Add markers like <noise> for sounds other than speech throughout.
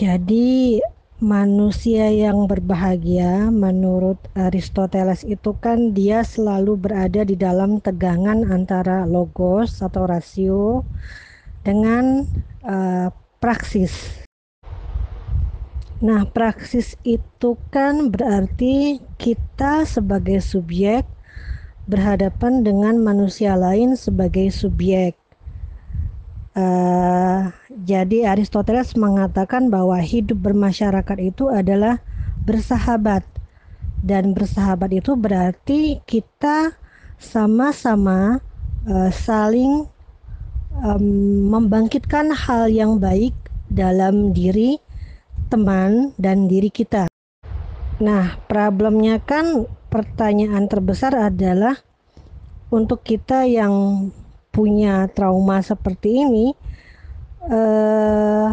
Jadi manusia yang berbahagia menurut Aristoteles itu kan dia selalu berada di dalam tegangan antara logos atau rasio dengan uh, praksis. Nah, praksis itu kan berarti kita sebagai subjek berhadapan dengan manusia lain sebagai subjek. Uh, jadi Aristoteles mengatakan bahwa hidup bermasyarakat itu adalah bersahabat dan bersahabat itu berarti kita sama-sama uh, saling um, membangkitkan hal yang baik dalam diri teman dan diri kita. Nah, problemnya kan pertanyaan terbesar adalah untuk kita yang punya trauma seperti ini, eh,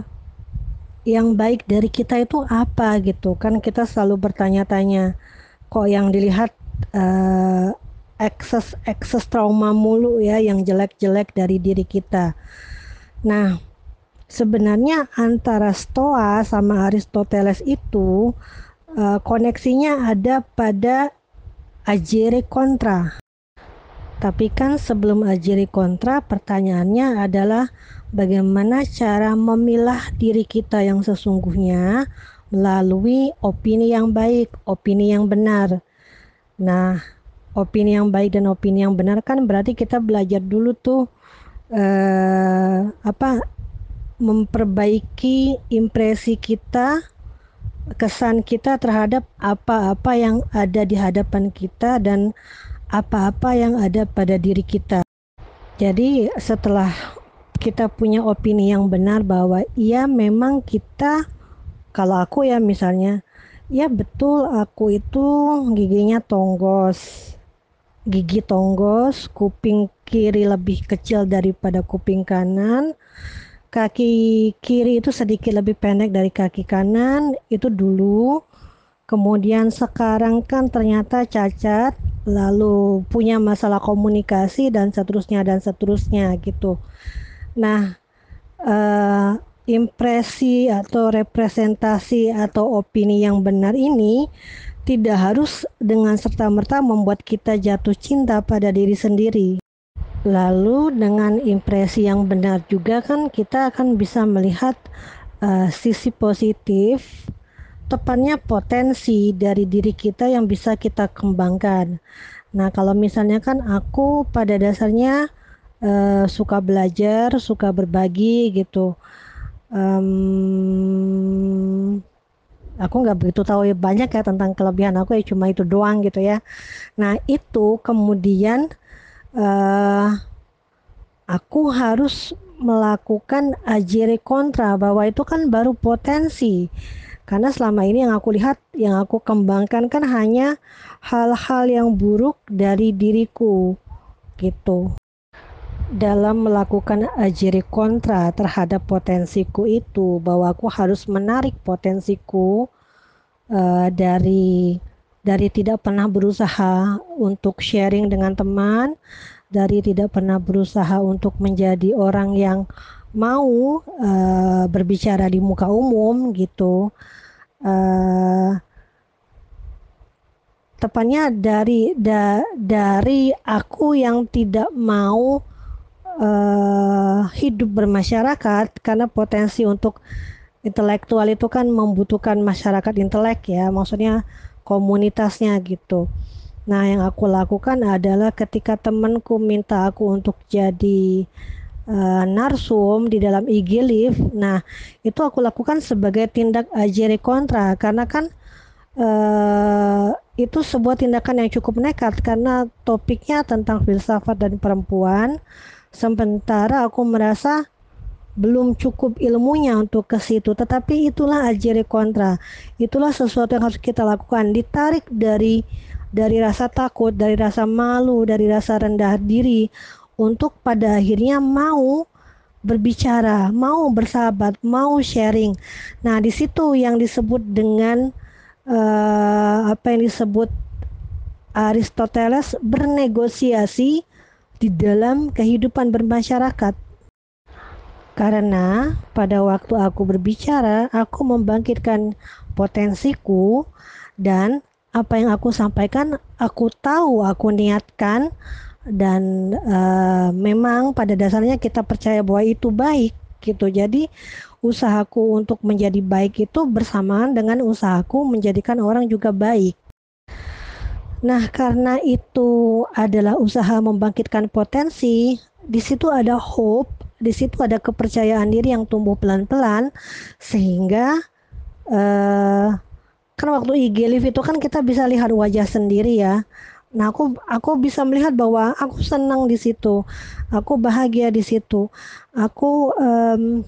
yang baik dari kita itu apa gitu kan kita selalu bertanya-tanya kok yang dilihat eh, ekses ekses trauma mulu ya yang jelek-jelek dari diri kita. Nah, sebenarnya antara Stoa sama Aristoteles itu uh, koneksinya ada pada agere kontra. Tapi kan sebelum agere kontra pertanyaannya adalah bagaimana cara memilah diri kita yang sesungguhnya melalui opini yang baik, opini yang benar. Nah, opini yang baik dan opini yang benar kan berarti kita belajar dulu tuh eh, apa memperbaiki impresi kita, kesan kita terhadap apa-apa yang ada di hadapan kita dan apa-apa yang ada pada diri kita. Jadi setelah kita punya opini yang benar bahwa iya memang kita kalau aku ya misalnya ya betul aku itu giginya tonggos. Gigi tonggos kuping kiri lebih kecil daripada kuping kanan. Kaki kiri itu sedikit lebih pendek dari kaki kanan. Itu dulu. Kemudian sekarang kan ternyata cacat lalu punya masalah komunikasi dan seterusnya dan seterusnya gitu nah uh, impresi atau representasi atau opini yang benar ini tidak harus dengan serta-merta membuat kita jatuh cinta pada diri sendiri. Lalu dengan impresi yang benar juga kan kita akan bisa melihat uh, sisi positif, tepatnya potensi dari diri kita yang bisa kita kembangkan. Nah kalau misalnya kan aku pada dasarnya uh, suka belajar, suka berbagi gitu. Um, aku nggak begitu tahu banyak ya tentang kelebihan aku ya cuma itu doang gitu ya. Nah itu kemudian uh, aku harus melakukan ajire kontra bahwa itu kan baru potensi karena selama ini yang aku lihat yang aku kembangkan kan hanya hal-hal yang buruk dari diriku gitu. Dalam melakukan ajiri kontra terhadap potensiku itu bahwa aku harus menarik potensiku uh, dari dari tidak pernah berusaha untuk sharing dengan teman, dari tidak pernah berusaha untuk menjadi orang yang mau uh, berbicara di muka umum gitu. Uh, tepatnya dari da, dari aku yang tidak mau uh, hidup bermasyarakat karena potensi untuk intelektual itu kan membutuhkan masyarakat intelek ya maksudnya komunitasnya gitu. Nah, yang aku lakukan adalah ketika temanku minta aku untuk jadi uh, narsum di dalam IG Live, nah itu aku lakukan sebagai tindak ajere kontra. Karena kan uh, itu sebuah tindakan yang cukup nekat. Karena topiknya tentang filsafat dan perempuan. Sementara aku merasa belum cukup ilmunya untuk ke situ. Tetapi itulah ajere kontra. Itulah sesuatu yang harus kita lakukan. Ditarik dari dari rasa takut dari rasa malu dari rasa rendah diri untuk pada akhirnya mau berbicara mau bersahabat mau sharing. Nah di situ yang disebut dengan uh, apa yang disebut Aristoteles bernegosiasi di dalam kehidupan bermasyarakat. Karena pada waktu aku berbicara, aku membangkitkan potensiku dan apa yang aku sampaikan aku tahu, aku niatkan dan uh, memang pada dasarnya kita percaya bahwa itu baik gitu. Jadi usahaku untuk menjadi baik itu bersamaan dengan usahaku menjadikan orang juga baik. Nah, karena itu adalah usaha membangkitkan potensi, di situ ada hope, di situ ada kepercayaan diri yang tumbuh pelan-pelan sehingga uh, kan waktu IG live itu kan kita bisa lihat wajah sendiri ya. Nah, aku aku bisa melihat bahwa aku senang di situ. Aku bahagia di situ. Aku um,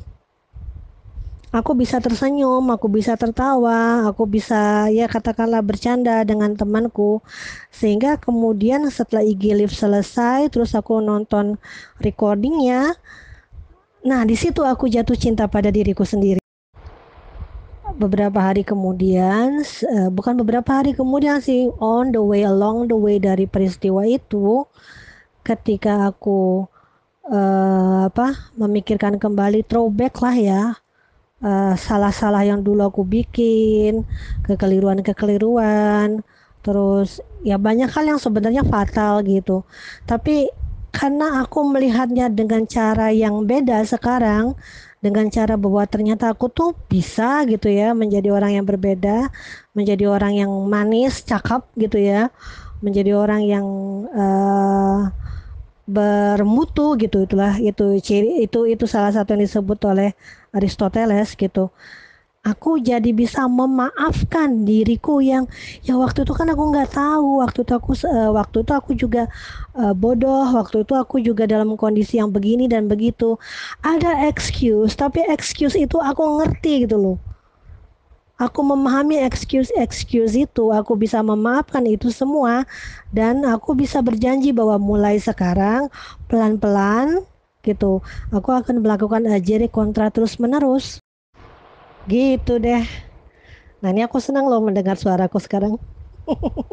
aku bisa tersenyum, aku bisa tertawa, aku bisa ya katakanlah bercanda dengan temanku sehingga kemudian setelah IG Live selesai terus aku nonton recordingnya nah di situ aku jatuh cinta pada diriku sendiri beberapa hari kemudian uh, bukan beberapa hari kemudian sih on the way along the way dari peristiwa itu ketika aku uh, apa memikirkan kembali throwback lah ya salah eh, salah-salah yang dulu aku bikin, kekeliruan-kekeliruan, terus ya banyak hal yang sebenarnya fatal gitu. Tapi karena aku melihatnya dengan cara yang beda sekarang, dengan cara bahwa ternyata aku tuh bisa gitu ya menjadi orang yang berbeda, menjadi orang yang manis, cakep gitu ya, menjadi orang yang uh, bermutu gitu. Itulah itu ciri itu itu salah satu yang disebut oleh Aristoteles gitu aku jadi bisa memaafkan diriku yang ya waktu itu kan aku nggak tahu. Waktu itu aku uh, waktu itu aku juga uh, bodoh. Waktu itu aku juga dalam kondisi yang begini dan begitu. Ada excuse tapi excuse itu aku ngerti gitu loh. Aku memahami excuse-excuse itu, aku bisa memaafkan itu semua dan aku bisa berjanji bahwa mulai sekarang pelan-pelan gitu, aku akan melakukan ajari kontra terus-menerus. Gitu deh. Nah, ini aku senang loh mendengar suaraku sekarang. <laughs>